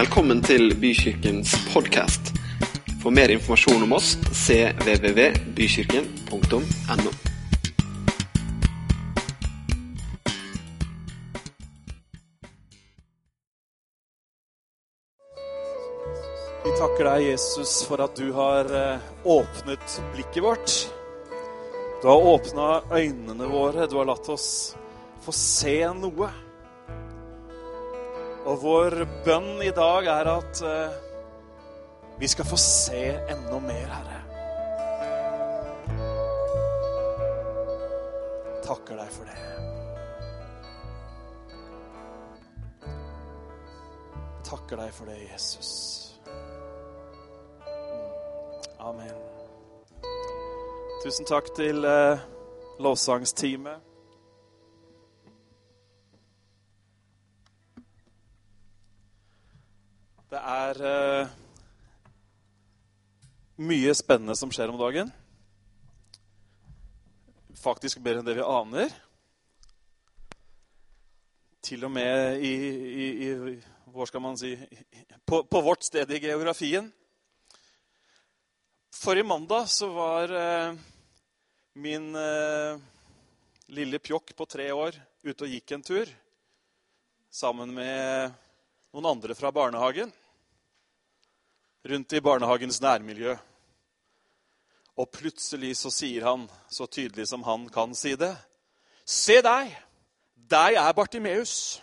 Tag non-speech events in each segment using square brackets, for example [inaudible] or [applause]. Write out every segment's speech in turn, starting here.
Velkommen til Bykirkens podkast. For mer informasjon om oss cvvvbykirken.no. Vi takker deg, Jesus, for at du har eh, åpnet blikket vårt. Du har åpna øynene våre. Du har latt oss få se noe. Og vår bønn i dag er at eh, vi skal få se enda mer, Herre. Takker deg for det. Takker deg for det, Jesus. Amen. Tusen takk til eh, lovsangsteamet. Det er uh, mye spennende som skjer om dagen. Faktisk bedre enn det vi aner. Til og med i, i, i Hvor skal man si på, på vårt sted i geografien. Forrige mandag så var uh, min uh, lille pjokk på tre år ute og gikk en tur sammen med noen andre fra barnehagen. Rundt i barnehagens nærmiljø. Og plutselig så sier han, så tydelig som han kan si det, Se deg! Deg er Bartimeus.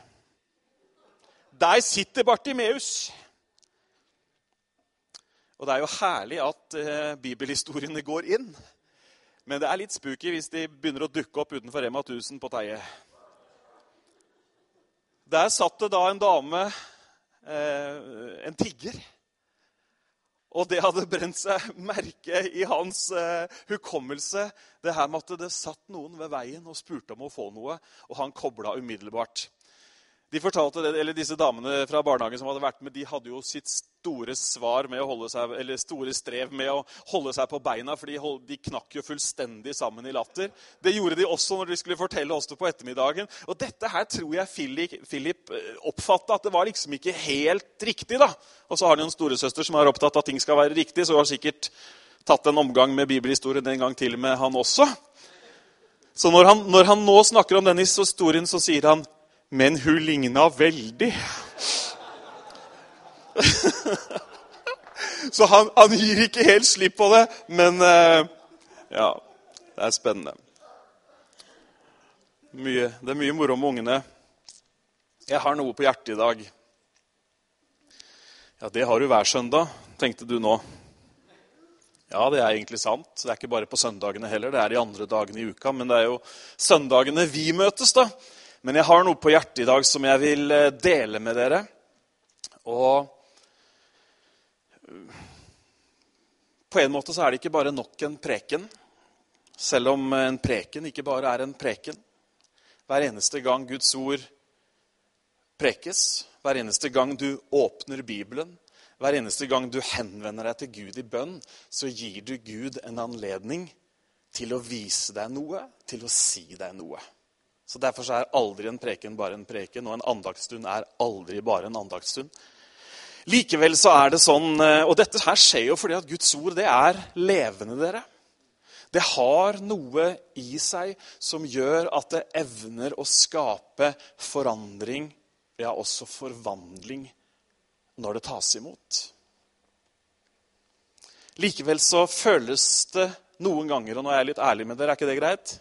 Der sitter Bartimeus. Og det er jo herlig at eh, bibelhistoriene går inn. Men det er litt spooky hvis de begynner å dukke opp utenfor Rema 1000 på Teie. Der satt det da en dame, eh, en tigger. Og det hadde brent seg merke i hans eh, hukommelse, det her med at det satt noen ved veien og spurte om å få noe, og han kobla umiddelbart. De fortalte det, eller Disse damene fra barnehagen som hadde vært med, de hadde jo sitt store seg, store strev med å holde seg på beina, for de, de knakk jo fullstendig sammen i latter. Det gjorde de også når de skulle fortelle oss det på ettermiddagen. Og dette her tror jeg Philip, Philip oppfatta at det var liksom ikke helt riktig. da. Og så har de en storesøster som er opptatt av at ting skal være riktig, så har sikkert tatt en omgang med bibelhistorien en gang til med han også. Så når han, når han nå snakker om denne historien, så sier han men hun ligna veldig. [laughs] Så han, han, gir ikke helt slipp på det, men eh, ja, det er spennende. Mye, det er mye moro med ungene. Jeg har noe på hjertet i dag. Ja, det har du hver søndag, tenkte du nå. Ja, det er egentlig sant. Det er ikke bare på søndagene heller. Det er de andre dagene i uka. Men det er jo søndagene vi møtes, da. Men jeg har noe på hjertet i dag som jeg vil eh, dele med dere. Og på en måte så er det ikke bare nok en preken. Selv om en preken ikke bare er en preken. Hver eneste gang Guds ord prekes, hver eneste gang du åpner Bibelen, hver eneste gang du henvender deg til Gud i bønn, så gir du Gud en anledning til å vise deg noe, til å si deg noe. Så Derfor er aldri en preken bare en preken, og en andaktsstund er aldri bare en andaktsstund. Likevel så er det sånn, eh, og dette her skjer jo fordi at Guds ord det er levende, dere. Det har noe i seg som gjør at det evner å skape forandring, ja, også forvandling, når det tas imot. Likevel så føles det noen ganger, og nå er jeg litt ærlig med dere, er ikke det greit?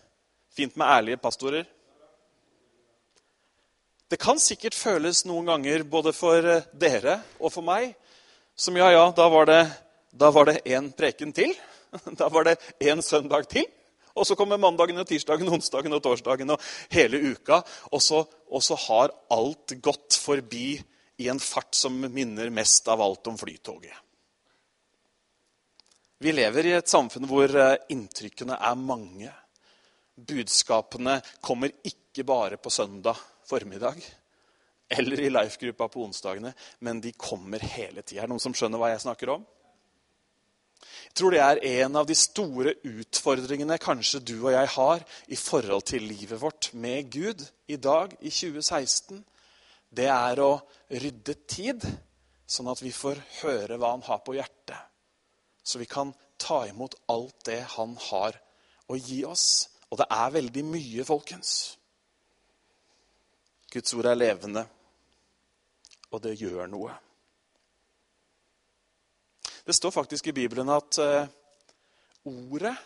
Fint med ærlige pastorer. Det kan sikkert føles noen ganger både for eh, dere og for meg som ja, ja, da var det, da var det én preken til. [laughs] Da var det én søndag til. Og så kommer mandagen, og tirsdagen, onsdagen og torsdagen og hele uka. Og så, og så har alt gått forbi i en fart som minner mest av alt om Flytoget. Vi lever i et samfunn hvor eh, inntrykkene er mange. Budskapene kommer ikke bare på søndag formiddag eller i life-gruppa på onsdagene, men de kommer hele tida. Er det noen som skjønner hva jeg snakker om? Jeg tror det er en av de store utfordringene kanskje du og jeg har i forhold til livet vårt med Gud i dag, i 2016. Det er å rydde tid sånn at vi får høre hva han har på hjertet. Så vi kan ta imot alt det han har å gi oss. Og det er veldig mye, folkens. Guds ord er levende, og det gjør noe. Det står faktisk i Bibelen at uh, ordet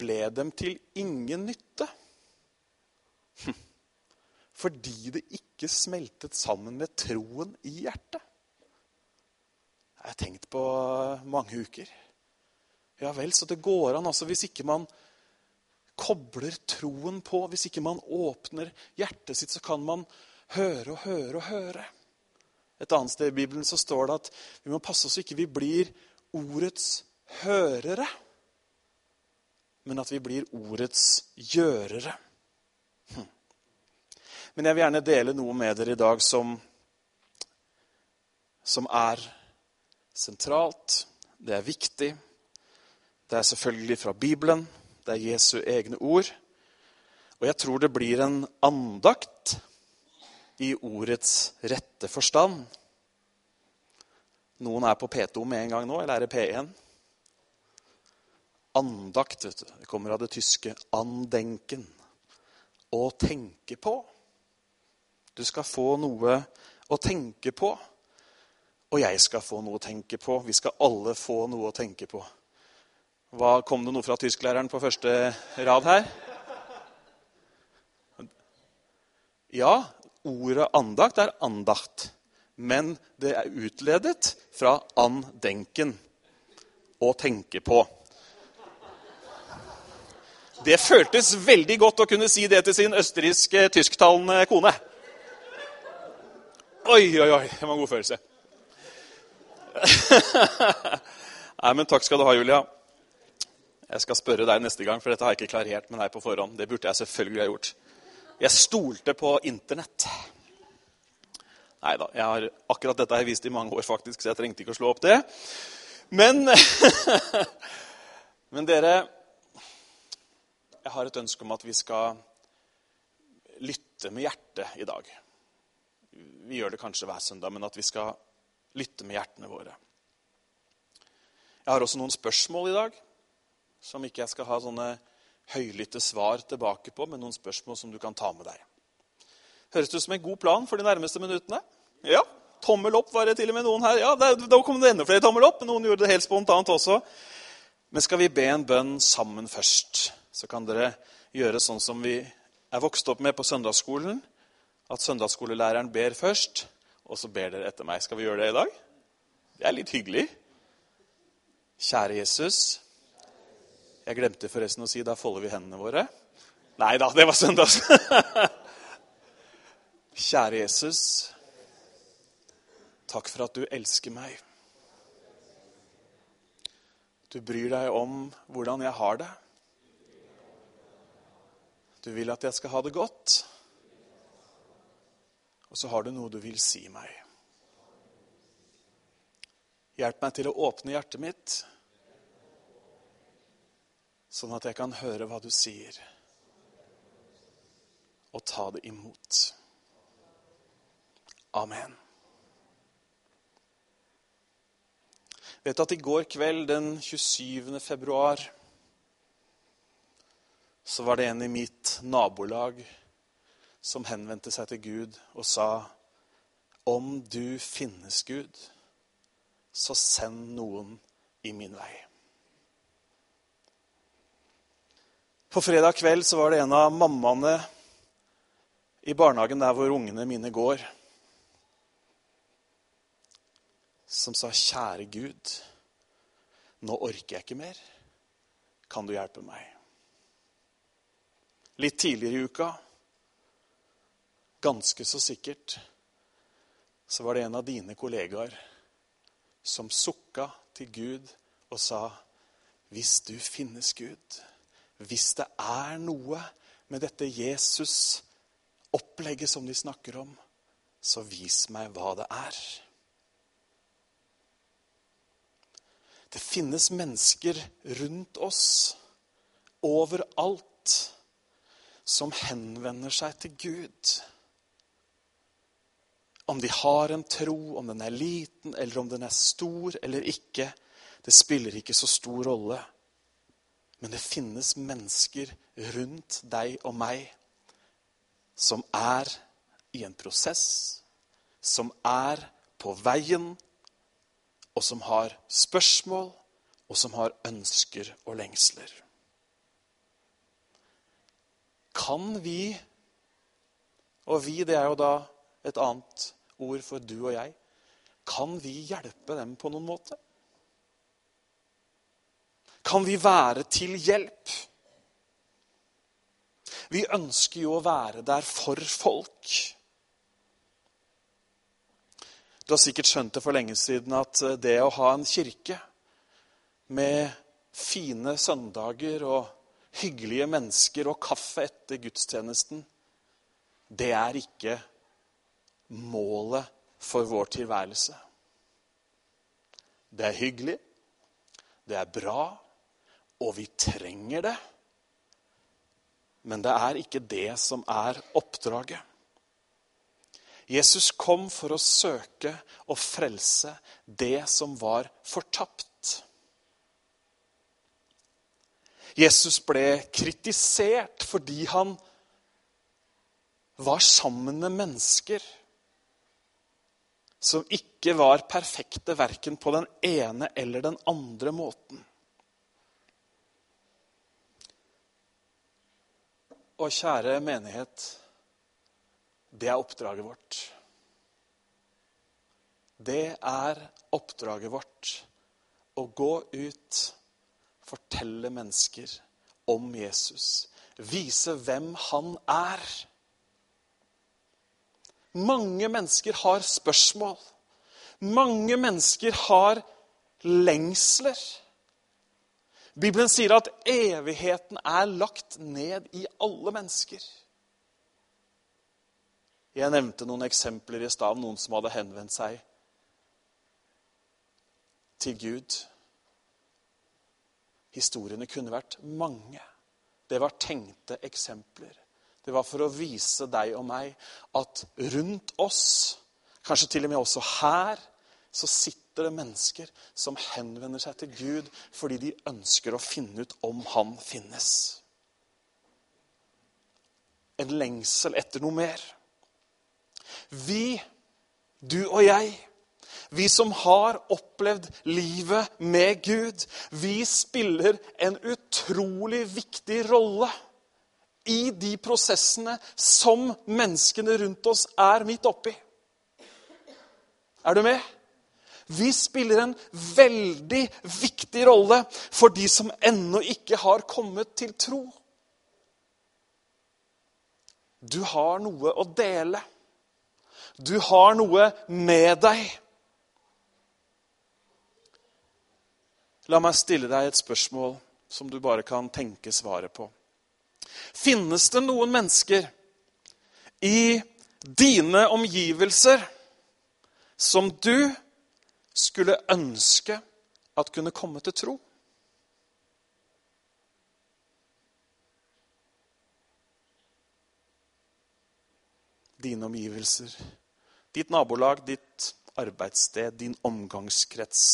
ble dem til ingen nytte. [laughs] Fordi det ikke smeltet sammen med troen i hjertet. Jeg har tenkt på mange uker. Ja vel, så det går an. altså Hvis ikke man kobler troen på, hvis ikke man åpner hjertet sitt, så kan man høre og høre og høre. Et annet sted i Bibelen så står det at vi må passe oss så ikke vi blir ordets hørere, men at vi blir ordets gjørere. Hm. Men jeg vil gjerne dele noe med dere i dag som, som er sentralt, det er viktig. Det er selvfølgelig fra Bibelen, det er Jesu egne ord. Og jeg tror det blir en andakt i ordets rette forstand. Noen er på P2 med en gang nå, eller er det P1? Andakt vet du, det kommer av det tyske 'andenken'. Å tenke på. Du skal få noe å tenke på. Og jeg skal få noe å tenke på. Vi skal alle få noe å tenke på. Hva, Kom det noe fra tysklæreren på første rad her? Ja, ordet andakt er andakt. Men det er utledet fra andenken å tenke på. Det føltes veldig godt å kunne si det til sin østerrikske tysktalende kone. Oi, oi, oi. Det var en god følelse. [laughs] Nei, men Takk skal du ha, Julia. Jeg skal spørre deg neste gang, for dette har jeg ikke klarert med deg på forhånd. Det burde jeg selvfølgelig ha gjort. Jeg stolte på Internett. Nei da, akkurat dette har jeg vist i mange år, faktisk, så jeg trengte ikke å slå opp det. Men, [laughs] men dere Jeg har et ønske om at vi skal lytte med hjertet i dag. Vi gjør det kanskje hver søndag, men at vi skal lytte med hjertene våre. Jeg har også noen spørsmål i dag som ikke jeg skal ha sånne høylytte svar tilbake på, men noen spørsmål som du kan ta med deg. Høres det ut som en god plan for de nærmeste minuttene? Ja. Tommel opp var det til og med noen her. Ja, Da kom det enda flere tommel opp. Noen gjorde det helt spontant også. Men skal vi be en bønn sammen først, så kan dere gjøre sånn som vi er vokst opp med på søndagsskolen. At søndagsskolelæreren ber først, og så ber dere etter meg. Skal vi gjøre det i dag? Det er litt hyggelig. Kjære Jesus. Jeg glemte forresten å si da folder vi hendene våre. Nei da, det var søndags. [laughs] Kjære Jesus. Takk for at du elsker meg. Du bryr deg om hvordan jeg har det. Du vil at jeg skal ha det godt. Og så har du noe du vil si meg. Hjelp meg til å åpne hjertet mitt sånn at jeg kan høre hva du sier, og ta det imot. Amen. Vet at i går kveld, den 27. februar, så var det en i mitt nabolag som henvendte seg til Gud og sa om du finnes, Gud, så send noen i min vei. På fredag kveld så var det en av mammaene i barnehagen der hvor ungene mine går, som sa, 'Kjære Gud, nå orker jeg ikke mer. Kan du hjelpe meg?' Litt tidligere i uka, ganske så sikkert, så var det en av dine kollegaer som sukka til Gud og sa, 'Hvis du finnes, Gud' hvis det er noe med dette Jesus-opplegget som de snakker om, så vis meg hva det er. Det finnes mennesker rundt oss, overalt, som henvender seg til Gud. Om de har en tro, om den er liten eller om den er stor eller ikke, det spiller ikke så stor rolle. Men det finnes mennesker rundt deg og meg som er i en prosess, som er på veien, og som har spørsmål, og som har ønsker og lengsler. Kan vi Og vi, det er jo da et annet ord for du og jeg. Kan vi hjelpe dem på noen måte? Kan vi være til hjelp? Vi ønsker jo å være der for folk. Du har sikkert skjønt det for lenge siden at det å ha en kirke med fine søndager og hyggelige mennesker og kaffe etter gudstjenesten, det er ikke målet for vår tilværelse. Det er hyggelig, det er bra, og vi trenger det. Men det er ikke det som er oppdraget. Jesus kom for å søke og frelse det som var fortapt. Jesus ble kritisert fordi han var sammen med mennesker som ikke var perfekte verken på den ene eller den andre måten. Og kjære menighet, det er oppdraget vårt. Det er oppdraget vårt å gå ut fortelle mennesker om Jesus. Vise hvem han er. Mange mennesker har spørsmål. Mange mennesker har lengsler. Bibelen sier at evigheten er lagt ned i alle mennesker. Jeg nevnte noen eksempler i stad om noen som hadde henvendt seg til Gud. Historiene kunne vært mange. Det var tenkte eksempler. Det var for å vise deg og meg at rundt oss, kanskje til og med også her, så sitter det mennesker som henvender seg til Gud fordi de ønsker å finne ut om han finnes. En lengsel etter noe mer. Vi, du og jeg, vi som har opplevd livet med Gud, vi spiller en utrolig viktig rolle i de prosessene som menneskene rundt oss er midt oppi. Er du med? Vi spiller en veldig viktig rolle for de som ennå ikke har kommet til tro. Du har noe å dele. Du har noe med deg. La meg stille deg et spørsmål som du bare kan tenke svaret på. Finnes det noen mennesker i dine omgivelser som du skulle ønske at kunne komme til tro? Dine omgivelser. Ditt nabolag, ditt arbeidssted, din omgangskrets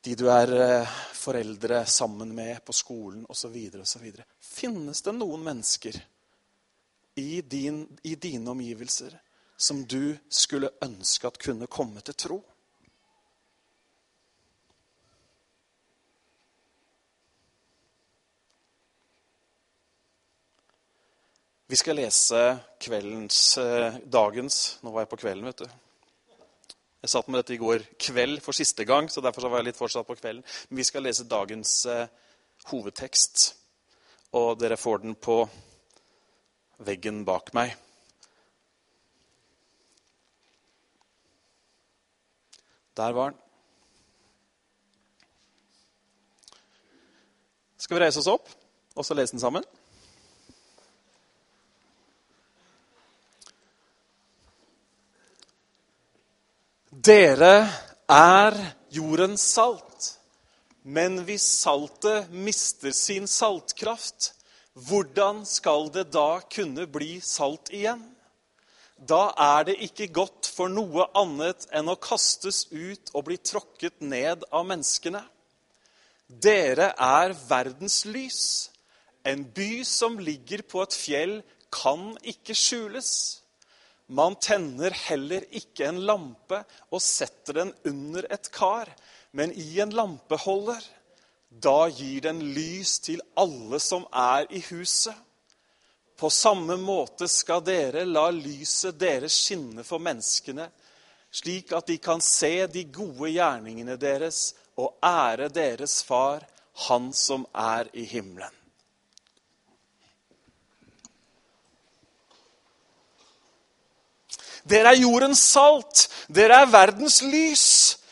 de du er eh, foreldre sammen med på skolen osv. osv. Finnes det noen mennesker i, din, i dine omgivelser som du skulle ønske at kunne komme til tro? Vi skal lese kveldens, eh, dagens Nå var jeg på kvelden, vet du. Jeg satt med dette i går kveld for siste gang, så derfor var jeg litt fortsatt på kvelden. Men vi skal lese dagens eh, hovedtekst, og dere får den på veggen bak meg. Der var den. Skal vi reise oss opp og så lese den sammen? Dere er jordens salt. Men hvis saltet mister sin saltkraft, hvordan skal det da kunne bli salt igjen? da er det ikke godt for noe annet enn å kastes ut og bli tråkket ned av menneskene. Dere er verdens lys. En by som ligger på et fjell, kan ikke skjules. Man tenner heller ikke en lampe og setter den under et kar, men i en lampeholder. Da gir den lys til alle som er i huset. På samme måte skal dere la lyset deres skinne for menneskene, slik at de kan se de gode gjerningene deres og ære deres far, Han som er i himmelen. Dere er jordens salt. Dere er verdens lys,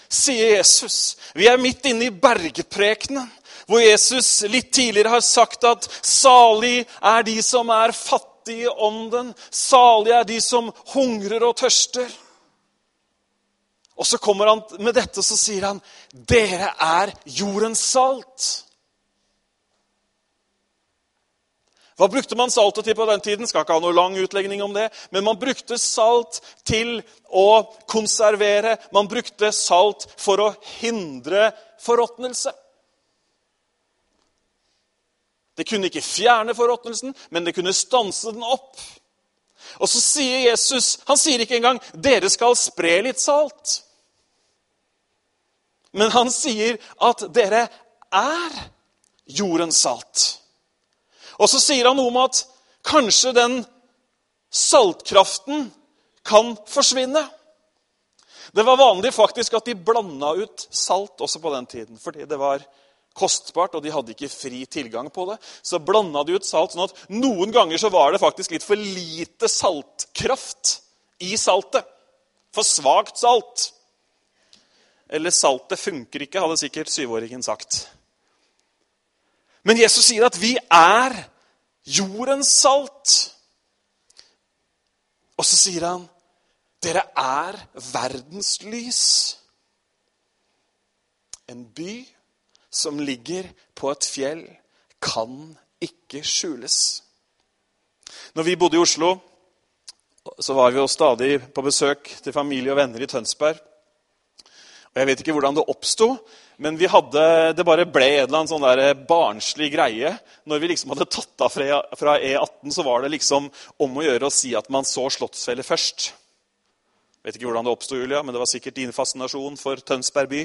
sier Jesus. Vi er midt inne i bergprekenen, hvor Jesus litt tidligere har sagt at salig er de som er fattige i ånden. Salig er de som hungrer og tørster. Og så kommer han med dette, så sier han, 'Dere er jordens salt'. Hva brukte man saltet til på den tiden? Skal ikke ha noe lang utlegning om det. Men man brukte salt til å konservere. Man brukte salt for å hindre forråtnelse. Det kunne ikke fjerne forråtnelsen, men det kunne stanse den opp. Og så sier Jesus Han sier ikke engang 'dere skal spre litt salt'. Men han sier at dere er jordens salt. Og så sier han noe om at kanskje den saltkraften kan forsvinne. Det var vanlig faktisk at de blanda ut salt også på den tiden. Fordi det var kostbart, og de hadde ikke fri tilgang på det. Så blanda de ut salt sånn at noen ganger så var det faktisk litt for lite saltkraft i saltet. For svakt salt. Eller 'saltet funker ikke', hadde sikkert syvåringen sagt. Men Jesus sier at vi er jordens salt. Og så sier han, 'Dere er verdens lys'. En by som ligger på et fjell, kan ikke skjules. Når vi bodde i Oslo, så var vi jo stadig på besøk til familie og venner i Tønsberg. Og Jeg vet ikke hvordan det oppsto, men vi hadde, det bare ble en eller annen sånn der barnslig greie. Når vi liksom hadde tatt av fra E18, så var det liksom om å gjøre å si at man så Slottsfjellet først. Vet ikke hvordan det oppsto, Julia, men det var sikkert din fascinasjon for Tønsberg by.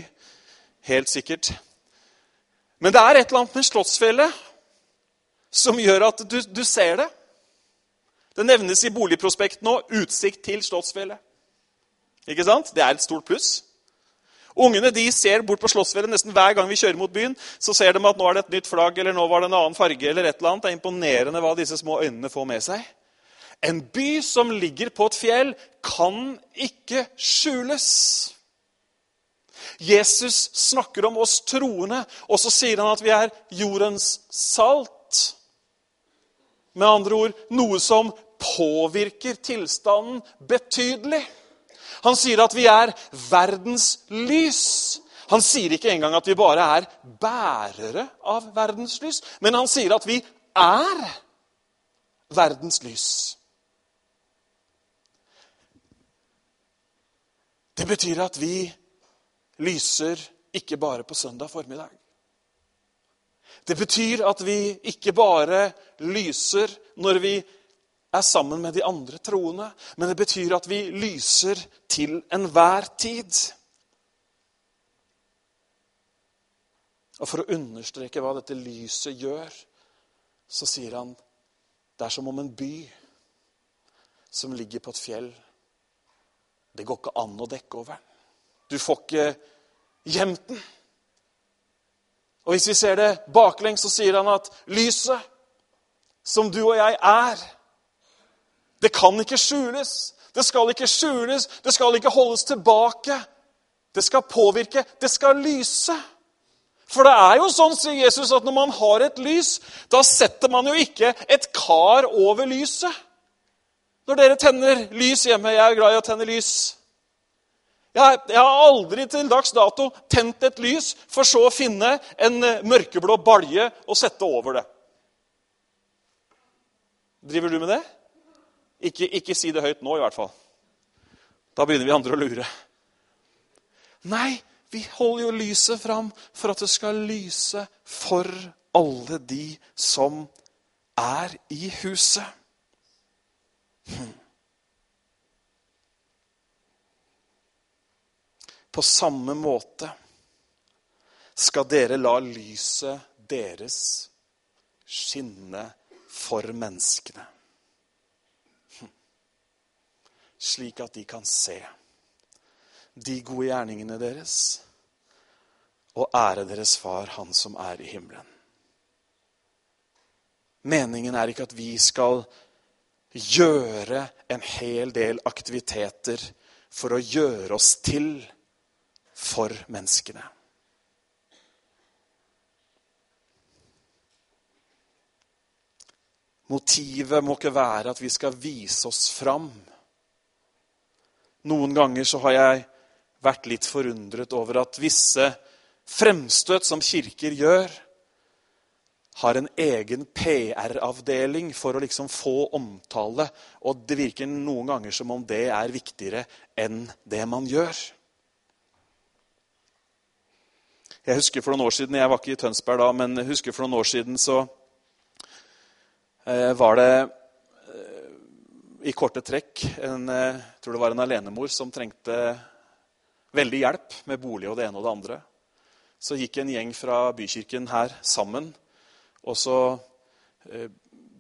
Helt sikkert. Men det er et eller annet med Slottsfjellet som gjør at du, du ser det. Det nevnes i boligprospekt nå utsikt til Slottsfjellet. Ikke sant? Det er et stort pluss. Ungene de ser bort på Slottsfjellet nesten hver gang vi kjører mot byen. Så ser de at nå er det et nytt flagg eller nå var det en annen farge. eller et eller annet. Det er imponerende hva disse små øynene får med seg. En by som ligger på et fjell, kan ikke skjules. Jesus snakker om oss troende, og så sier han at vi er jordens salt. Med andre ord noe som påvirker tilstanden betydelig. Han sier at vi er verdens lys. Han sier ikke engang at vi bare er bærere av verdens lys, men han sier at vi er verdens lys. Det betyr at vi lyser ikke bare på søndag formiddag. Det betyr at vi ikke bare lyser når vi er sammen med de andre troende. Men det betyr at vi lyser til enhver tid. Og For å understreke hva dette lyset gjør, så sier han det er som om en by som ligger på et fjell. Det går ikke an å dekke over. Du får ikke gjemt den. Og Hvis vi ser det baklengs, så sier han at lyset, som du og jeg er, det kan ikke skjules. Det skal ikke skjules. Det skal ikke holdes tilbake. Det skal påvirke. Det skal lyse. For det er jo sånn, sier Jesus, at når man har et lys, da setter man jo ikke et kar over lyset. Når dere tenner lys hjemme Jeg er glad i å tenne lys. Jeg, jeg har aldri til dags dato tent et lys for så å finne en mørkeblå balje og sette over det. Driver du med det? Ikke, ikke si det høyt nå, i hvert fall. Da begynner vi andre å lure. Nei, vi holder jo lyset fram for at det skal lyse for alle de som er i huset. Hm. På samme måte skal dere la lyset deres skinne for menneskene. Hm. Slik at de kan se de gode gjerningene deres og ære deres far, han som er i himmelen. Meningen er ikke at vi skal gjøre en hel del aktiviteter for å gjøre oss til for menneskene. Motivet må ikke være at vi skal vise oss fram. Noen ganger så har jeg vært litt forundret over at visse fremstøt som kirker gjør, har en egen PR-avdeling for å liksom få omtale. Og det virker noen ganger som om det er viktigere enn det man gjør. Jeg husker for noen år siden, jeg var ikke i Tønsberg da, men jeg husker for noen år siden så eh, var det i korte trekk en, eh, jeg tror det var en alenemor som trengte veldig hjelp med bolig og det ene og det andre. Så gikk en gjeng fra bykirken her sammen, og så eh,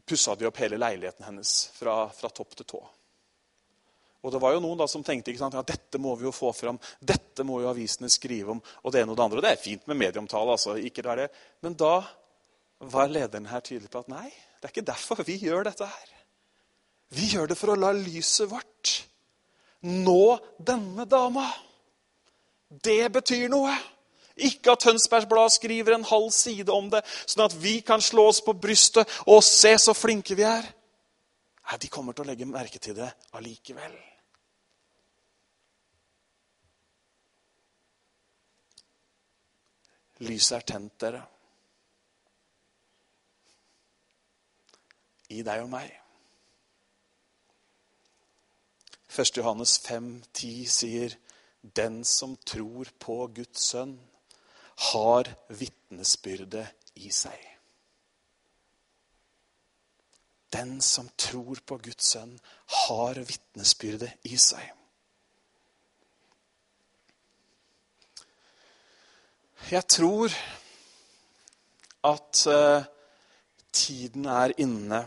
pussa de opp hele leiligheten hennes fra, fra, topp til tå. Og det var jo noen da som tenkte ikke sant, ja, dette må vi jo få fram, dette må jo avisene skrive om. og Det ene og det andre. Og det er fint med medieomtale, altså, ikke det er det. Men da var lederen her tydelig på at nei, det er ikke derfor vi gjør dette her. Vi gjør det for å la lyset vårt nå denne dama. Det betyr noe. Ikke at Tønsbergs Blad skriver en halv side om det, sånn at vi kan slå oss på brystet og se så flinke vi er. Nei, de kommer til å legge merke til det allikevel. Lyset er tent, dere. I deg og meg. 1. Johannes 5, 10 sier den som tror på Guds sønn, har vitnesbyrdet i seg. Den som tror på Guds sønn, har vitnesbyrdet i seg. Jeg tror at uh, tiden er inne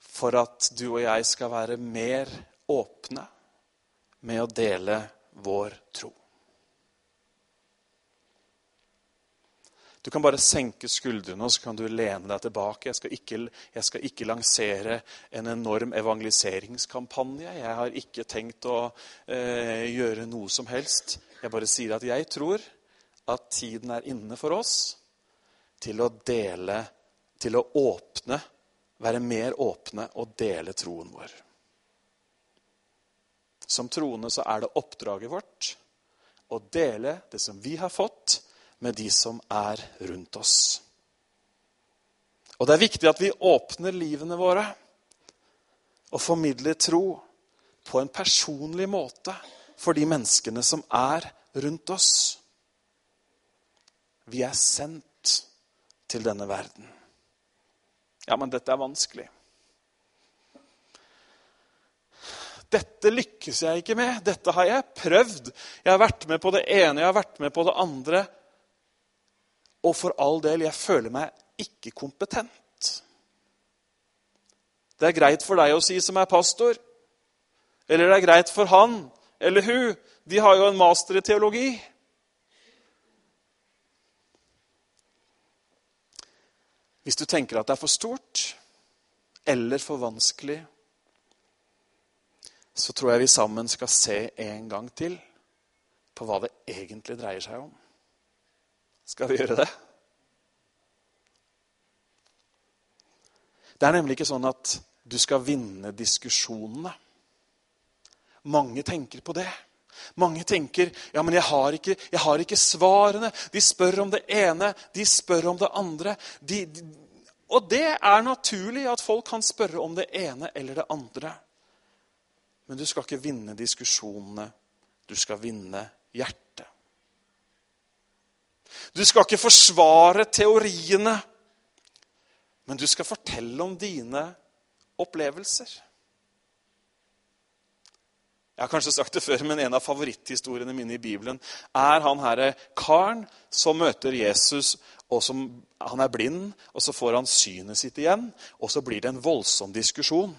for at du og jeg skal være mer åpne med å dele vår tro. Du kan bare senke skuldrene og så kan du lene deg tilbake. Jeg skal, ikke, jeg skal ikke lansere en enorm evangeliseringskampanje. Jeg har ikke tenkt å eh, gjøre noe som helst. Jeg bare sier at jeg tror at tiden er inne for oss til å dele, til å åpne, være mer åpne og dele troen vår. Som troende så er det oppdraget vårt å dele det som vi har fått, med de som er rundt oss. Og det er viktig at vi åpner livene våre og formidler tro på en personlig måte for de menneskene som er rundt oss. Vi er sendt til denne verden. Ja, men dette er vanskelig. Dette lykkes jeg ikke med. Dette har jeg prøvd. Jeg har vært med på det ene, jeg har vært med på det andre. Og for all del, jeg føler meg ikke kompetent. Det er greit for deg å si som er pastor. Eller det er greit for han eller hun. De har jo en master i teologi. Hvis du tenker at det er for stort eller for vanskelig så tror jeg vi sammen skal se en gang til på hva det egentlig dreier seg om. Skal vi gjøre det? Det er nemlig ikke sånn at du skal vinne diskusjonene. Mange tenker på det. Mange tenker ja, men jeg har, ikke, jeg har ikke svarene. De spør om det ene, de spør om det andre. De, de, Og det er naturlig at folk kan spørre om det ene eller det andre. Men du skal ikke vinne diskusjonene. Du skal vinne hjertet. Du skal ikke forsvare teoriene, men du skal fortelle om dine opplevelser. Jeg har kanskje sagt det før, men En av favoritthistoriene mine i Bibelen er han herre karen som møter Jesus, og som, han er blind, og så får han synet sitt igjen. Og så blir det en voldsom diskusjon.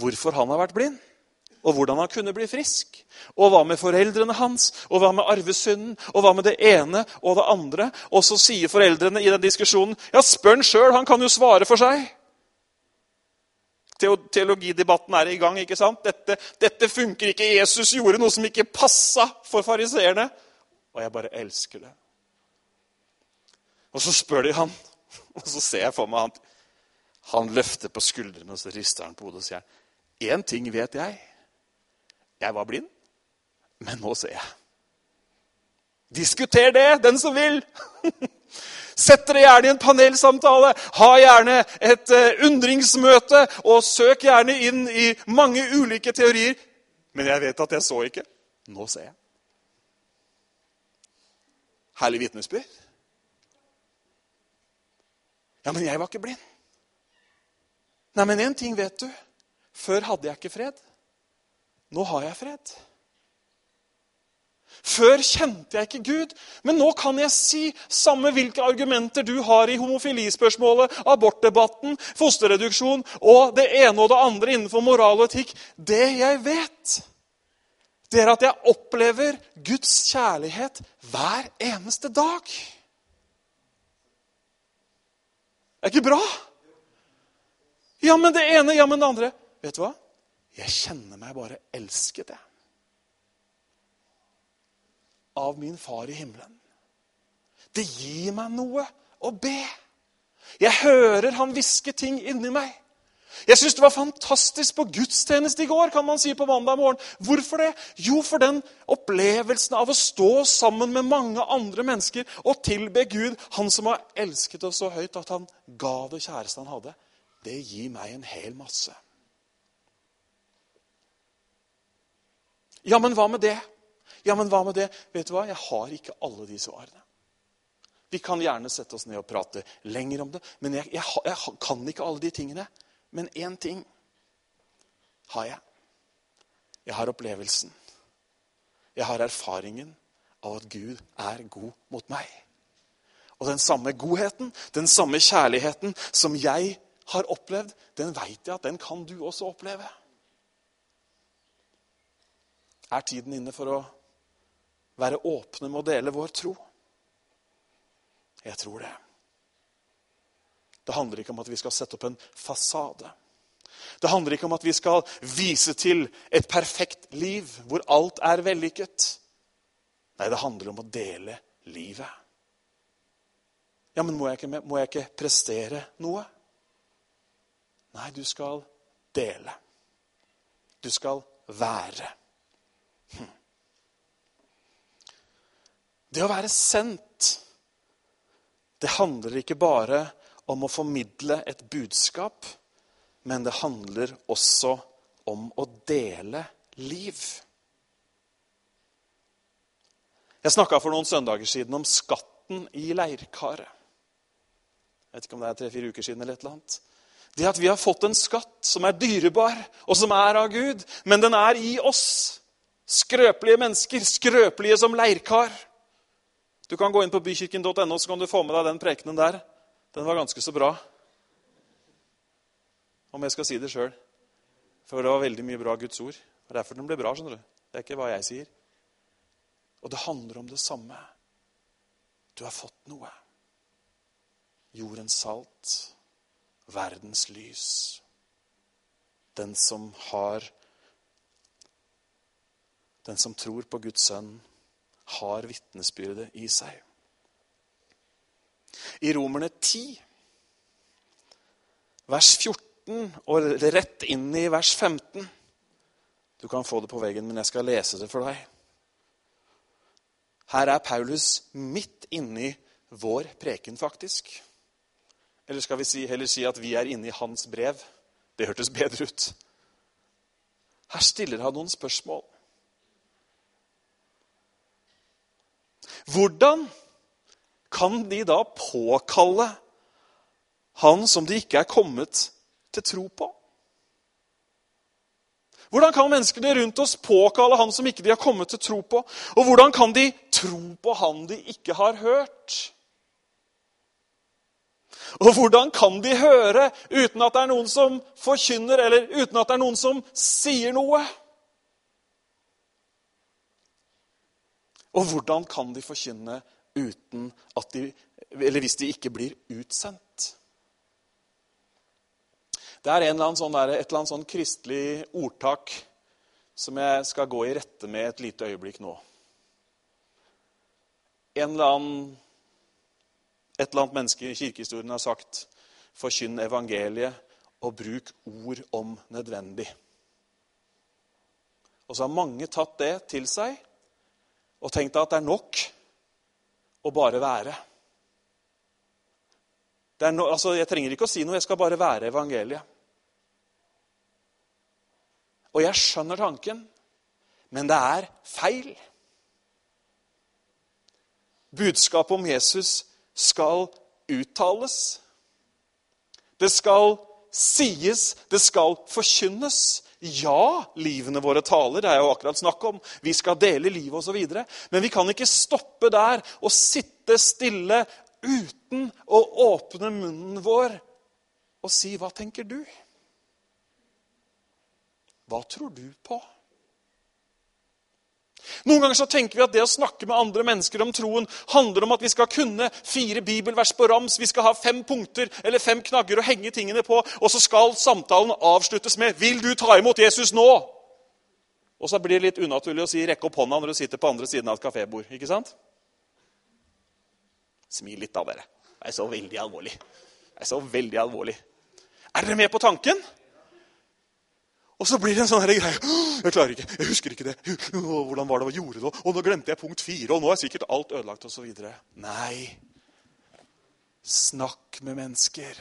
Hvorfor han har vært blind, og hvordan han kunne bli frisk. Og hva med foreldrene hans, og hva med arvesynden, og hva med det ene og det andre? Og så sier foreldrene i den diskusjonen ja, spør han sjøl, han kan jo svare for seg teologidebatten er i gang. ikke sant? Dette, dette funker ikke. Jesus gjorde noe som ikke passa for fariseerne. Og jeg bare elsker det. Og så spør de han, [laughs] og så ser jeg for meg han Han løfter på skuldrene og så rister han på hodet og sier Én ting vet jeg. Jeg var blind, men nå ser jeg. Diskuter det, den som vil! [laughs] Sett dere gjerne i en panelsamtale. Ha gjerne et uh, undringsmøte. Og søk gjerne inn i mange ulike teorier. Men jeg vet at jeg så ikke. Nå ser jeg. Herlig vitnesbyrd. Ja, men jeg var ikke blind. Nei, men én ting vet du. Før hadde jeg ikke fred. Nå har jeg fred. Før kjente jeg ikke Gud, men nå kan jeg si, samme hvilke argumenter du har i homofilispørsmålet, abortdebatten, fosterreduksjon og det ene og det andre innenfor moral og etikk Det jeg vet, det er at jeg opplever Guds kjærlighet hver eneste dag. Det er ikke bra? Ja, men det ene, ja, men det andre. Vet du hva? Jeg kjenner meg bare elsket, jeg av min far i himmelen. Det gir meg noe å be. Jeg hører han hviske ting inni meg. Jeg syns det var fantastisk på gudstjeneste i går, kan man si på mandag morgen. Hvorfor det? Jo, for den opplevelsen av å stå sammen med mange andre mennesker og tilbe Gud, han som har elsket oss så høyt at han ga det kjæreste han hadde, det gir meg en hel masse. Ja, men hva med det? Ja, men hva med det? Vet du hva? Jeg har ikke alle de svarene. Vi kan gjerne sette oss ned og prate lenger om det, men jeg, jeg, jeg kan ikke alle de tingene. Men én ting har jeg. Jeg har opplevelsen. Jeg har erfaringen av at Gud er god mot meg. Og den samme godheten, den samme kjærligheten som jeg har opplevd, den veit jeg at den kan du også oppleve. Er tiden inne for å være åpne med å dele vår tro? Jeg tror det. Det handler ikke om at vi skal sette opp en fasade. Det handler ikke om at vi skal vise til et perfekt liv hvor alt er vellykket. Nei, det handler om å dele livet. Ja, men må jeg ikke, må jeg ikke prestere noe? Nei, du skal dele. Du skal være. Det å være sendt, det handler ikke bare om å formidle et budskap, men det handler også om å dele liv. Jeg snakka for noen søndager siden om skatten i leirkaret. Jeg vet ikke om det er tre-fire uker siden. eller et eller annet. Det at vi har fått en skatt som er dyrebar, og som er av Gud, men den er i oss. Skrøpelige mennesker, skrøpelige som leirkar. Du kan gå inn på bykirken.no så kan du få med deg den prekenen der. Den var ganske så bra. Om jeg skal si det sjøl. For det var veldig mye bra Guds ord. Det er derfor den ble bra. skjønner du. Det er ikke hva jeg sier. Og det handler om det samme. Du har fått noe. Jordens salt, verdens lys. Den som har Den som tror på Guds sønn, har vitnesbyrdet i seg. I Romerne 10, vers 14 og rett inn i vers 15 Du kan få det på veggen, men jeg skal lese det for deg. Her er Paulus midt inni vår preken, faktisk. Eller skal vi si, heller si at vi er inne i hans brev? Det hørtes bedre ut. Her stiller han noen spørsmål. Hvordan kan de da påkalle han som de ikke er kommet til tro på? Hvordan kan menneskene rundt oss påkalle han som ikke de har kommet til tro på? Og hvordan kan de tro på han de ikke har hørt? Og hvordan kan de høre uten at det er noen som forkynner, eller uten at det er noen som sier noe? Og hvordan kan de forkynne uten at de Eller hvis de ikke blir utsendt? Det er eller sånn der, et eller annet sånn kristelig ordtak som jeg skal gå i rette med et lite øyeblikk nå. En eller annen, et eller annet menneske i kirkehistorien har sagt 'forkynn evangeliet' og bruk ord om nødvendig. Og så har mange tatt det til seg og tenkt at det er nok å bare være. No, altså, jeg trenger ikke å si noe, jeg skal bare være evangeliet. Og jeg skjønner tanken, men det er feil. Budskapet om Jesus skal uttales. Det skal sies, det skal forkynnes. Ja, livene våre taler. Det er jo akkurat snakk om. Vi skal dele livet osv. Men vi kan ikke stoppe der og sitte stille uten å åpne munnen vår og si 'Hva tenker du?' Hva tror du på? Noen ganger så tenker vi at det å snakke med andre mennesker om troen handler om at vi skal kunne fire bibelvers på rams, vi skal ha fem punkter eller fem knagger å henge tingene på, og så skal samtalen avsluttes med 'Vil du ta imot Jesus nå?' Og så blir det litt unaturlig å si 'rekk opp hånda' når du sitter på andre siden av et kafébord. Ikke sant? Smil litt, da, dere. Det er så veldig alvorlig. Det er så veldig alvorlig. Er dere med på tanken? Og så blir det en sånn greie. Jeg klarer ikke, jeg husker ikke det. Hvordan var det hva gjorde det? Og nå glemte jeg punkt fire, og nå er sikkert alt ødelagt osv. Nei. Snakk med mennesker.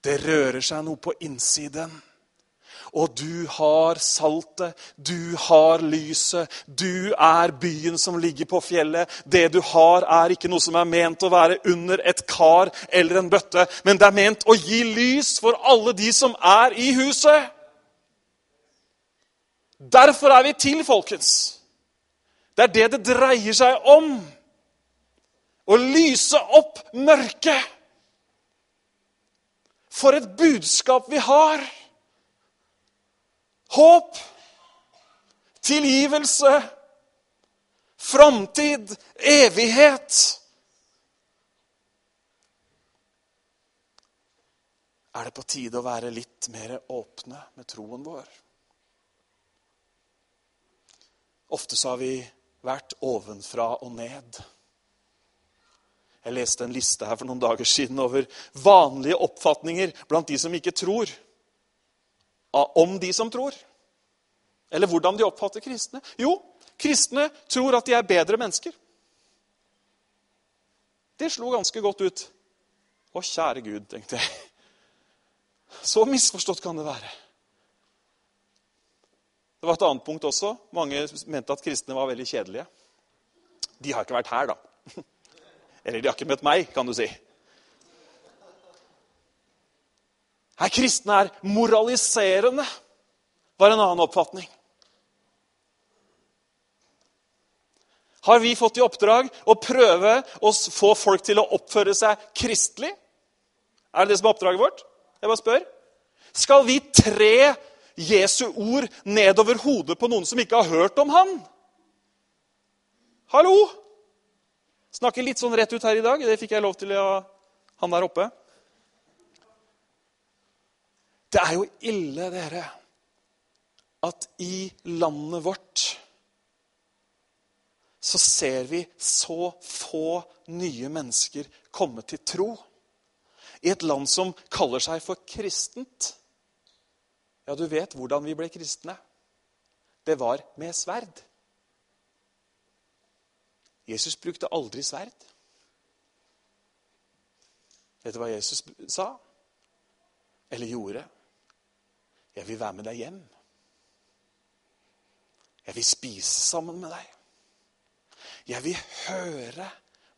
Det rører seg noe på innsiden. Og du har saltet, du har lyset, du er byen som ligger på fjellet. Det du har, er ikke noe som er ment å være under et kar eller en bøtte, men det er ment å gi lys for alle de som er i huset. Derfor er vi til, folkens. Det er det det dreier seg om. Å lyse opp mørket. For et budskap vi har. Håp, tilgivelse, framtid, evighet. Er det på tide å være litt mer åpne med troen vår? Ofte så har vi vært ovenfra og ned. Jeg leste en liste her for noen dager siden over vanlige oppfatninger blant de som ikke tror. Om de som tror. Eller hvordan de oppfatter kristne. Jo, kristne tror at de er bedre mennesker. Det slo ganske godt ut. Å, kjære Gud, tenkte jeg. Så misforstått kan det være. Det var et annet punkt også. Mange mente at kristne var veldig kjedelige. De har ikke vært her, da. [laughs] Eller de har ikke møtt meg, kan du si. Her kristne er moraliserende, var en annen oppfatning. Har vi fått i oppdrag å prøve å få folk til å oppføre seg kristelig? Er det det som er oppdraget vårt? Jeg bare spør. Skal vi tre Jesu ord nedover hodet på noen som ikke har hørt om han. Hallo! Snakker litt sånn rett ut her i dag. Det fikk jeg lov til av han der oppe. Det er jo ille, dere, at i landet vårt så ser vi så få nye mennesker komme til tro. I et land som kaller seg for kristent. Ja, du vet hvordan vi ble kristne. Det var med sverd. Jesus brukte aldri sverd. Vet du hva Jesus sa? Eller gjorde? Jeg vil være med deg hjem. Jeg vil spise sammen med deg. Jeg vil høre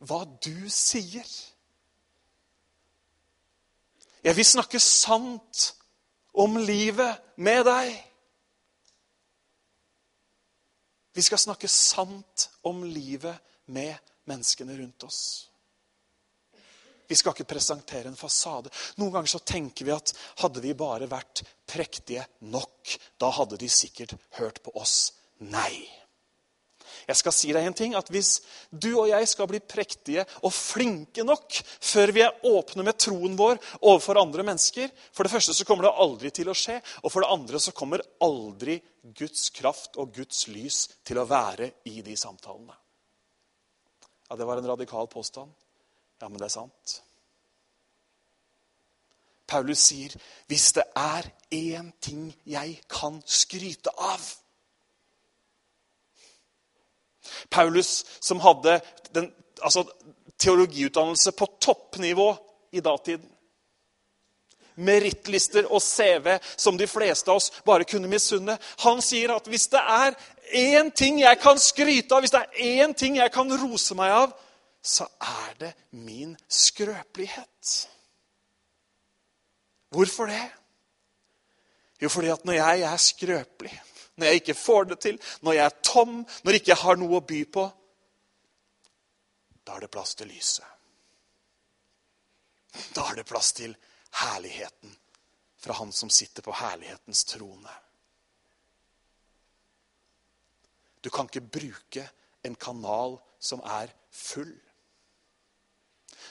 hva du sier. Jeg vil snakke sant om livet med deg. Vi skal snakke sant om livet med menneskene rundt oss. Vi skal ikke presentere en fasade. Noen ganger så tenker vi at hadde vi bare vært prektige nok, da hadde de sikkert hørt på oss. Nei. Jeg skal si deg en ting, at Hvis du og jeg skal bli prektige og flinke nok før vi er åpne med troen vår overfor andre mennesker For det første så kommer det aldri til å skje. Og for det andre så kommer aldri Guds kraft og Guds lys til å være i de samtalene. Ja, Det var en radikal påstand. Ja, men det er sant. Paulus sier, 'Hvis det er én ting jeg kan skryte av' Paulus, som hadde den, altså, teologiutdannelse på toppnivå i datiden. Merittlister og CV som de fleste av oss bare kunne misunne. Han sier at hvis det er én ting jeg kan skryte av, hvis det er én ting jeg kan rose meg av, så er det min skrøpelighet. Hvorfor det? Jo, fordi at når jeg er skrøpelig når jeg ikke får det til, når jeg er tom, når jeg ikke har noe å by på, da er det plass til lyset. Da er det plass til herligheten fra Han som sitter på herlighetens trone. Du kan ikke bruke en kanal som er full.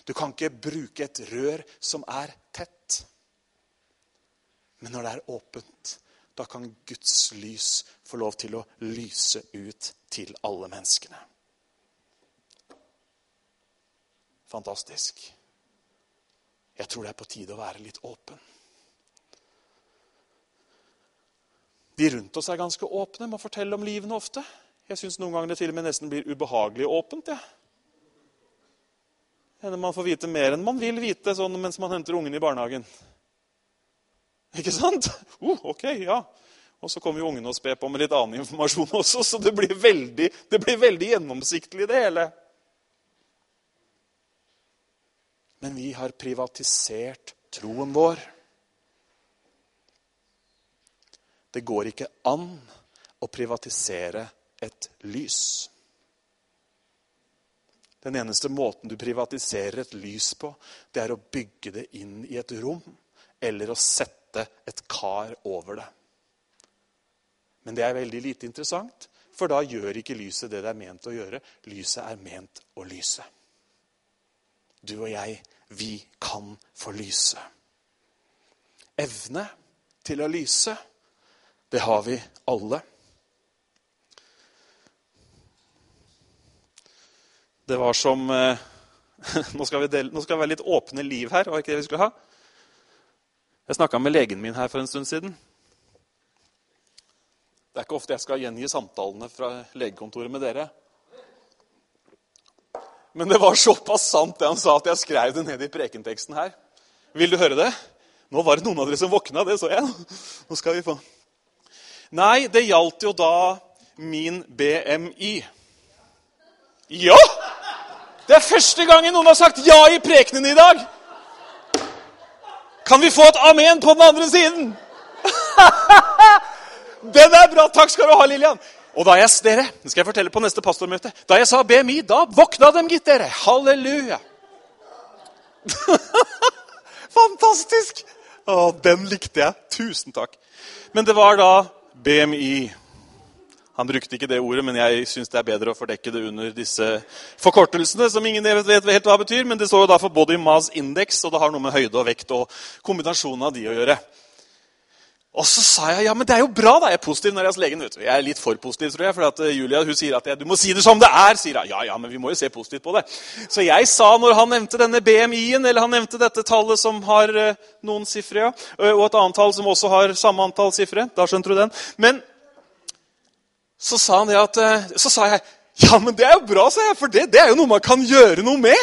Du kan ikke bruke et rør som er tett. Men når det er åpent, da kan Guds lys få lov til å lyse ut til alle menneskene. Fantastisk. Jeg tror det er på tide å være litt åpen. De rundt oss er ganske åpne med å fortelle om livene ofte. Jeg syns noen ganger det til og med nesten blir ubehagelig åpent. Ja. Man får vite mer enn man vil vite sånn mens man henter ungen i barnehagen. Ikke sant? Uh, ok, ja. Og så kommer jo ungene og sper på med litt annen informasjon også, så det blir veldig, det blir veldig gjennomsiktig, det hele. Men vi har privatisert troen vår. Det går ikke an å privatisere et lys. Den eneste måten du privatiserer et lys på, det er å bygge det inn i et rom eller å sette sette et kar over det. Men det er veldig lite interessant, for da gjør ikke lyset det det er ment å gjøre. Lyset er ment å lyse. Du og jeg, vi kan få lyse. Evne til å lyse, det har vi alle. Det var som eh, [laughs] nå, skal dele, nå skal vi være litt åpne liv her. var ikke det vi skulle ha? Jeg snakka med legen min her for en stund siden. Det er ikke ofte jeg skal gjengi samtalene fra legekontoret med dere. Men det var såpass sant det han sa, at jeg skrev det ned i prekenteksten her. Vil du høre det? Nå var det noen av dere som våkna, det så jeg. Nå skal vi få. Nei, det gjaldt jo da min BMI. Ja! Det er første gangen noen har sagt ja i prekenen i dag! Kan vi få et amen på den andre siden? [laughs] den er bra! Takk skal du ha, Lillian. Og da jeg, dere, det skal jeg fortelle på neste pastormøte, da jeg sa BMI, da våkna dem, gitt dere. Halleluja. [laughs] Fantastisk! Å, den likte jeg. Tusen takk. Men det var da BMI. Han brukte ikke det ordet, men jeg syns det er bedre å fordekke det under disse forkortelsene, som ingen vet helt hva betyr, men det står jo da for Body Mass Index, og det har noe med høyde og vekt og kombinasjonen av de å gjøre. Og så sa jeg ja, men det er jo bra, da. Jeg er positiv når jeg er hos legen. Jeg er litt for positiv, tror jeg. For at eh, Julia hun sier at jeg, du må si det som det er. sier jeg. Ja, ja, men vi må jo se positivt på det. Så jeg sa, når han nevnte denne BMI-en, eller han nevnte dette tallet som har uh, noen sifre, ja, og et annet tall som også har samme antall sifre Da skjønte du den. Men så sa, han det at, eh, så sa jeg ja, men det er jo bra, sa jeg, for det, det er jo noe man kan gjøre noe med.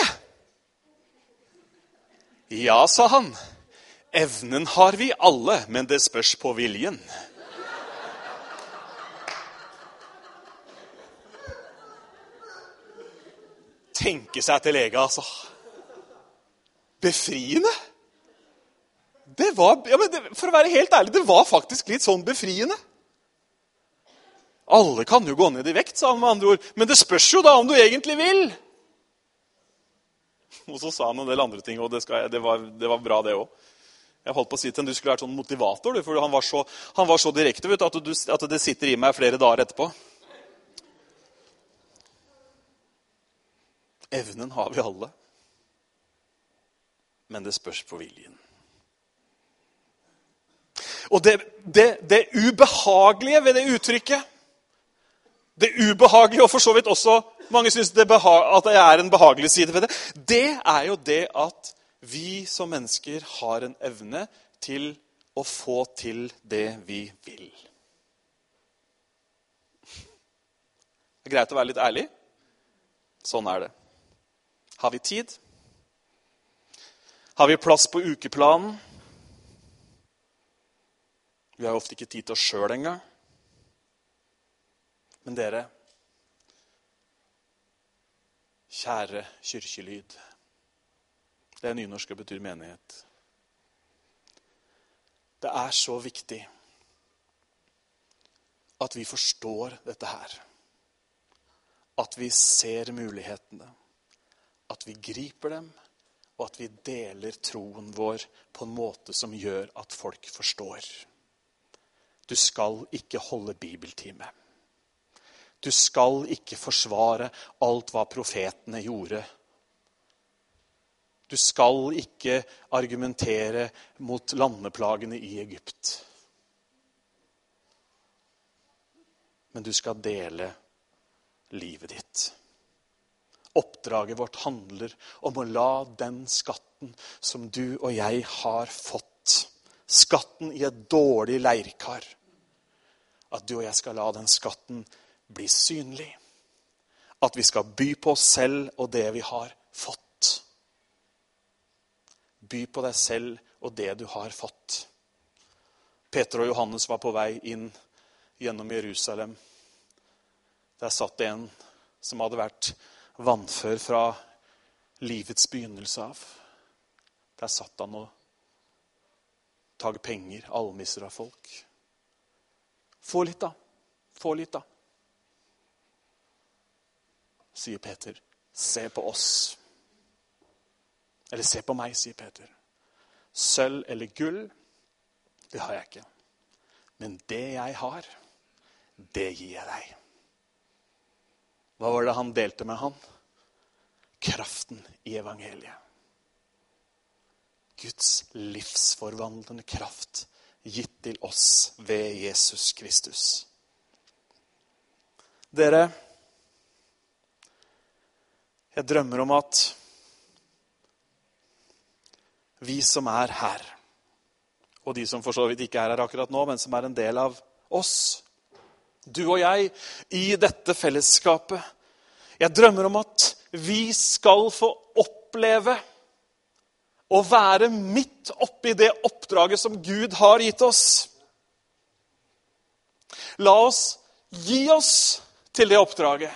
Ja, sa han. Evnen har vi alle, men det spørs på viljen. Tenke seg til lege, altså. Befriende. Det var, ja, det, For å være helt ærlig, det var faktisk litt sånn befriende. Alle kan jo gå ned i vekt, sa han med andre ord. Men det spørs jo da om du egentlig vil. [laughs] Og så sa han en del andre ting, og det, jeg, det, var, det var, bra, det òg. Jeg holdt på å si til ham du skulle vært sånn motivator, for han var så, han var så direkte vet du, at, du, at det sitter i meg flere dager etterpå. Evnen har vi alle. Men det spørs på viljen. Og det, det, det ubehagelige ved det uttrykket Det ubehagelige, og for så vidt også mange syns at det er en behagelig side ved det, det er jo det at vi som mennesker har en evne til å få til det vi vil. Det er greit å være litt ærlig. Sånn er det. Har vi tid? Har vi plass på ukeplanen? Vi har ofte ikke tid til oss sjøl engang. Men dere, kjære kirkelyd Det er nynorsk og betyr menighet. Det er så viktig at vi forstår dette her. At vi ser mulighetene at vi griper dem, og at vi deler troen vår på en måte som gjør at folk forstår. Du skal ikke holde bibeltime. Du skal ikke forsvare alt hva profetene gjorde. Du skal ikke argumentere mot landeplagene i Egypt. Men du skal dele livet ditt. Oppdraget vårt handler om å la den skatten som du og jeg har fått, skatten i et dårlig leirkar, at du og jeg skal la den skatten bli synlig. At vi skal by på oss selv og det vi har fått. By på deg selv og det du har fått. Peter og Johannes var på vei inn gjennom Jerusalem. Der satt det en som hadde vært vannfør fra livets begynnelse av. Der satt han og tok penger, almisser av folk. Få litt, da. Få litt, da. Sier Peter. Se på oss. Eller se på meg, sier Peter. Sølv eller gull, det har jeg ikke. Men det jeg har, det gir jeg deg. Hva var det han delte med han? Kraften i evangeliet. Guds livsforvandlende kraft gitt til oss ved Jesus Kristus. Dere, jeg drømmer om at vi som er her, og de som for så vidt ikke er her akkurat nå, men som er en del av oss, du og jeg, i dette fellesskapet. Jeg drømmer om at vi skal få oppleve å være midt oppi det oppdraget som Gud har gitt oss. La oss gi oss til det oppdraget.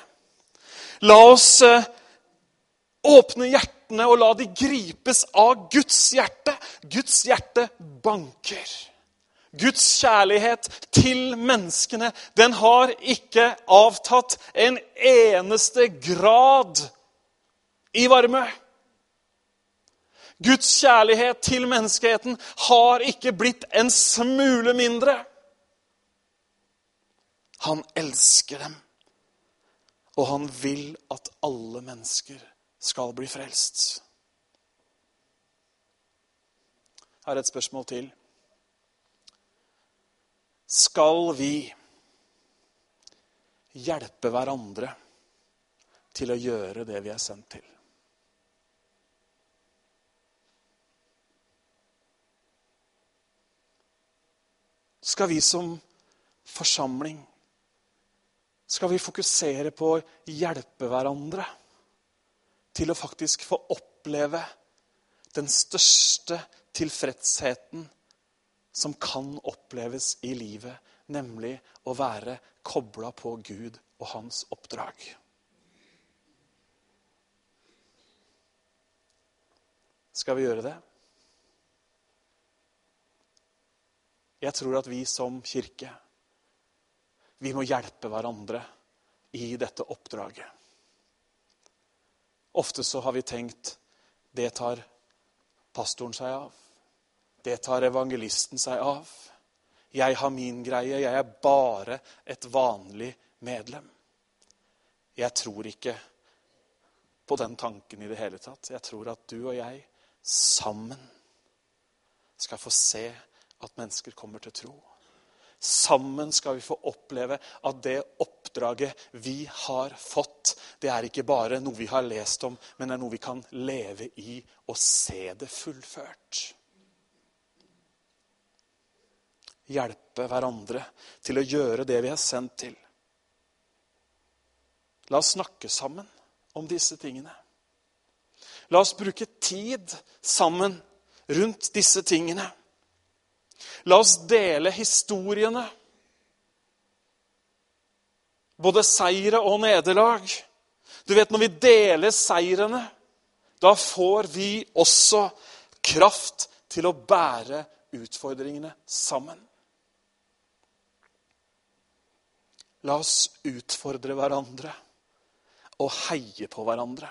La oss eh, åpne hjertene og la de gripes av Guds hjerte. Guds hjerte banker. Guds kjærlighet til menneskene, den har ikke avtatt en eneste grad i varme. Guds kjærlighet til menneskeheten har ikke blitt en smule mindre. Han elsker dem, og han vil at alle mennesker skal bli frelst. Her er et spørsmål til skal vi hjelpe hverandre til å gjøre det vi er sendt til. Skal vi som forsamling skal vi fokusere på å hjelpe hverandre til å faktisk få oppleve den største tilfredsheten som kan oppleves i livet, nemlig å være kobla på Gud og hans oppdrag. Skal vi gjøre det? Jeg tror at vi som kirke vi må hjelpe hverandre i dette oppdraget. Ofte så har vi tenkt det tar pastoren seg av. Det tar evangelisten seg av. Jeg har min greie. Jeg er bare et vanlig medlem. Jeg tror ikke på den tanken i det hele tatt. Jeg tror at du og jeg sammen skal få se at mennesker kommer til tro. Sammen skal vi få oppleve at det oppdraget vi har fått, det er ikke bare noe vi har lest om, men det er noe vi kan leve i og se det fullført. Hjelpe hverandre til å gjøre det vi er sendt til. La oss snakke sammen om disse tingene. La oss bruke tid sammen rundt disse tingene. La oss dele historiene. Både seire og nederlag. Du vet, Når vi deler seirene, da får vi også kraft til å bære utfordringene sammen. La oss utfordre hverandre og heie på hverandre.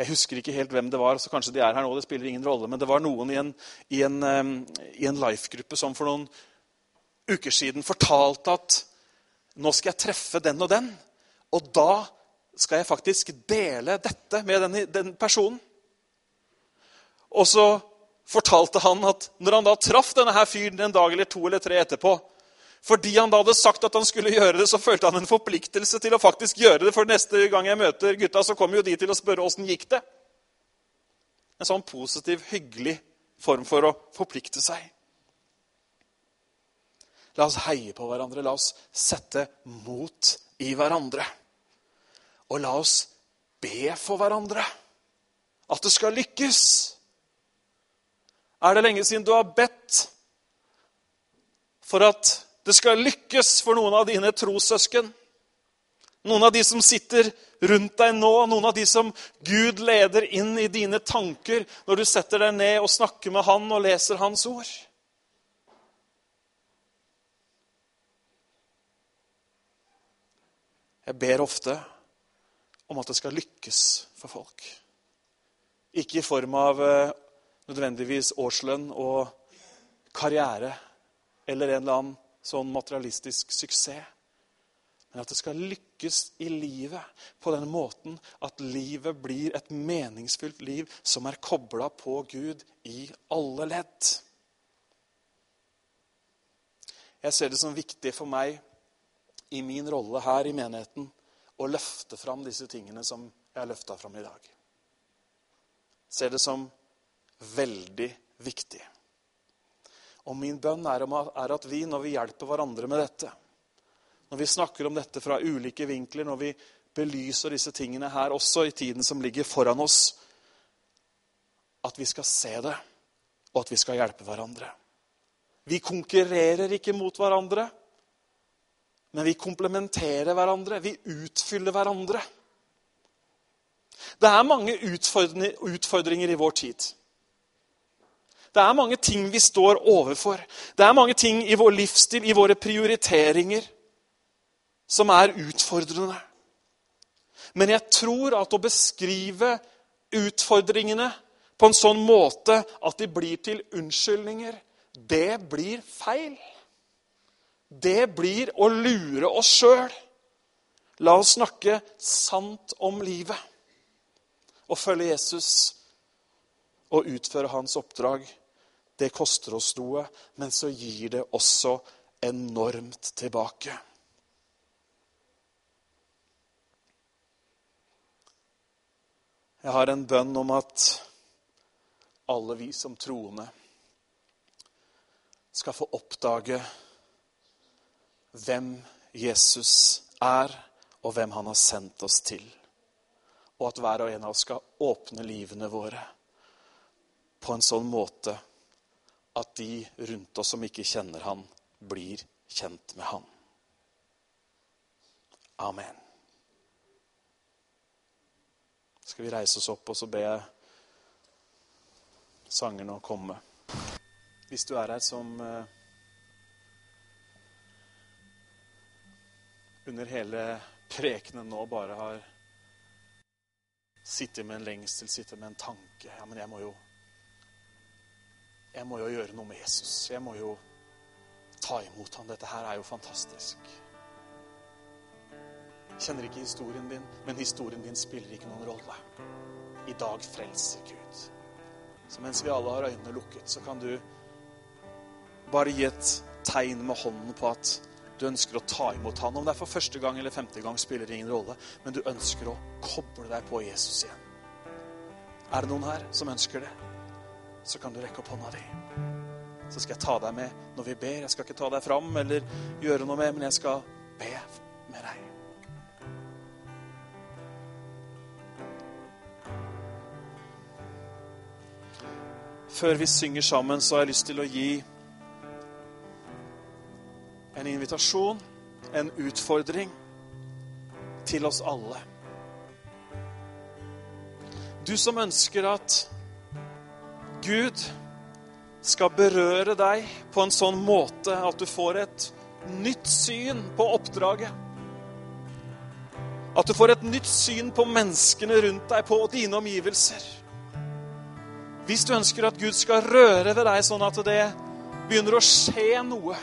Jeg husker ikke helt hvem det var, så kanskje de er her nå. det spiller ingen rolle, Men det var noen i en, i en, um, en life-gruppe som for noen uker siden fortalte at nå skal jeg treffe den og den. Og da skal jeg faktisk dele dette med den, den personen. Og så fortalte han at når han da traff denne her fyren en dag eller to eller tre etterpå, fordi han da hadde sagt at han skulle gjøre det, så følte han en forpliktelse til å faktisk gjøre det. For neste gang jeg møter gutta, så kommer jo de til å spørre åssen gikk det. En sånn positiv, hyggelig form for å forplikte seg. La oss heie på hverandre. La oss sette mot i hverandre. Og la oss be for hverandre. At det skal lykkes. Er det lenge siden du har bedt for at det skal lykkes for noen av dine trossøsken. Noen av de som sitter rundt deg nå, noen av de som Gud leder inn i dine tanker når du setter deg ned og snakker med Han og leser Hans ord. Jeg ber ofte om at det skal lykkes for folk. Ikke i form av eh, nødvendigvis årslønn og karriere eller en eller annen sånn materialistisk suksess. Men at det skal lykkes i livet på den måten at livet blir et meningsfylt liv som er kobla på Gud i alle ledd. Jeg ser det som viktig for meg i min rolle her i menigheten å løfte fram disse tingene som jeg har løfta fram i dag. Jeg ser det som veldig viktig. Og min bønn er, at vi, når vi hjelper hverandre med dette, når vi snakker om dette fra ulike vinkler, når vi belyser disse tingene her også i tiden som ligger foran oss, at vi skal se det, og at vi skal hjelpe hverandre. Vi konkurrerer ikke mot hverandre, men vi komplementerer hverandre. Vi utfyller hverandre. Det er mange utfordringer i vår tid. Det er mange ting vi står overfor. Det er mange ting i vår livsstil, i våre prioriteringer, som er utfordrende. Men jeg tror at å beskrive utfordringene på en sånn måte at de blir til unnskyldninger, det blir feil. Det blir å lure oss sjøl. La oss snakke sant om livet og følge Jesus og utføre hans oppdrag det koster oss noe, men så gir det også enormt tilbake. Jeg har en bønn om at alle vi som troende skal få oppdage hvem Jesus er, og hvem han har sendt oss til. Og at hver og en av oss skal åpne livene våre på en sånn måte at de rundt oss som ikke kjenner han, blir kjent med han. Amen. Skal vi reise oss opp, og så be sangerne å komme. Hvis du er her som eh, under hele prekenen nå bare har sittet med en lengsel, sittet med en tanke Ja, men jeg må jo Jeg må jo gjøre noe med Jesus. Jeg må jo ta imot ham. Dette her er jo fantastisk. Jeg kjenner ikke historien din, men historien din spiller ikke noen rolle. I dag frelser Gud. Så mens vi alle har øynene lukket, så kan du bare gi et tegn med hånden på at du ønsker å ta imot han. Om det er for første gang eller femte gang, spiller ingen rolle. Men du ønsker å koble deg på Jesus igjen. Er det noen her som ønsker det, så kan du rekke opp hånda di. Så skal jeg ta deg med når vi ber. Jeg skal ikke ta deg fram eller gjøre noe med, men jeg skal be med deg. Før vi synger sammen, så har jeg lyst til å gi en invitasjon, en utfordring til oss alle. Du som ønsker at Gud skal berøre deg på en sånn måte at du får et nytt syn på oppdraget. At du får et nytt syn på menneskene rundt deg, på dine omgivelser. Hvis du ønsker at Gud skal røre ved deg sånn at det begynner å skje noe,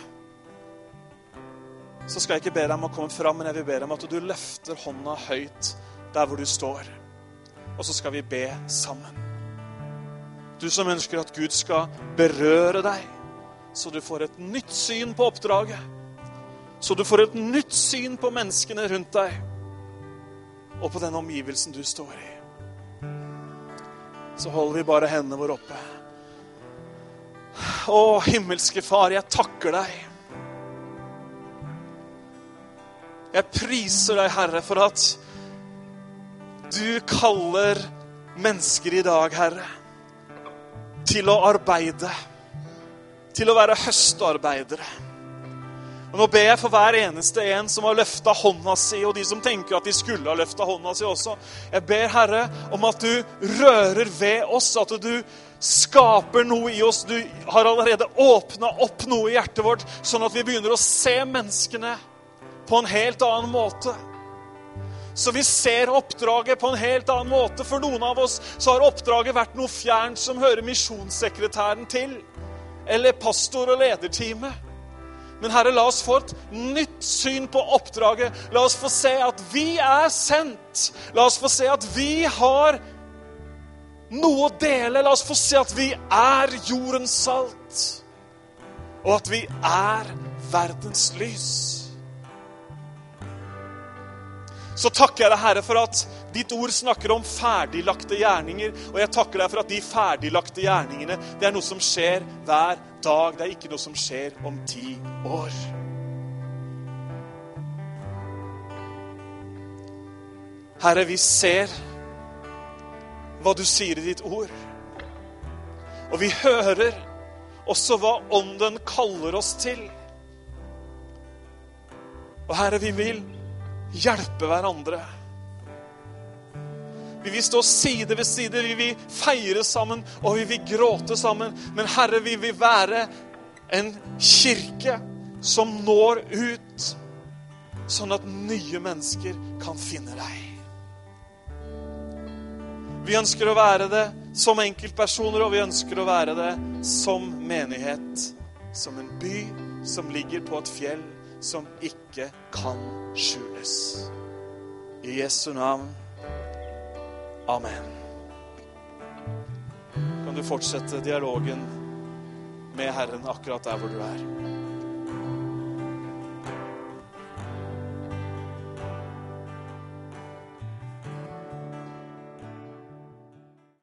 så skal jeg ikke be deg om å komme fram, men jeg vil be deg om at du løfter hånda høyt der hvor du står. Og så skal vi be sammen. Du som ønsker at Gud skal berøre deg, så du får et nytt syn på oppdraget. Så du får et nytt syn på menneskene rundt deg, og på den omgivelsen du står i. Så holder vi bare hendene våre oppe. Å, himmelske Far, jeg takker deg. Jeg priser deg, Herre, for at du kaller mennesker i dag, Herre, til å arbeide. Til å være høstarbeidere. Og Nå ber jeg for hver eneste en som har løfta hånda si, og de som tenker at de skulle ha løfta hånda si også. Jeg ber, Herre, om at du rører ved oss, at du skaper noe i oss. Du har allerede åpna opp noe i hjertet vårt, sånn at vi begynner å se menneskene på en helt annen måte. Så vi ser oppdraget på en helt annen måte. For noen av oss så har oppdraget vært noe fjernt som hører misjonssekretæren til. Eller pastor- og lederteamet. Men Herre, la oss få et nytt syn på oppdraget. La oss få se at vi er sendt. La oss få se at vi har noe å dele. La oss få se at vi er jordens salt. Og at vi er verdens lys. Så takker jeg deg, Herre, for at ditt ord snakker om ferdiglagte gjerninger. Og jeg takker deg for at de ferdiglagte gjerningene, det er noe som skjer hver dag. Det er ikke noe som skjer om ti år. Herre, vi ser hva du sier i ditt ord. Og vi hører også hva Ånden kaller oss til. Og Herre, vi vil hjelpe hverandre. Vi vil stå side ved side, vi vil feire sammen, og vi vil gråte sammen. Men Herre, vi vil være en kirke som når ut, sånn at nye mennesker kan finne deg. Vi ønsker å være det som enkeltpersoner, og vi ønsker å være det som menighet. Som en by som ligger på et fjell som ikke kan skjules. I Jesu navn. Amen. Kan du fortsette dialogen med Herren akkurat der hvor du er?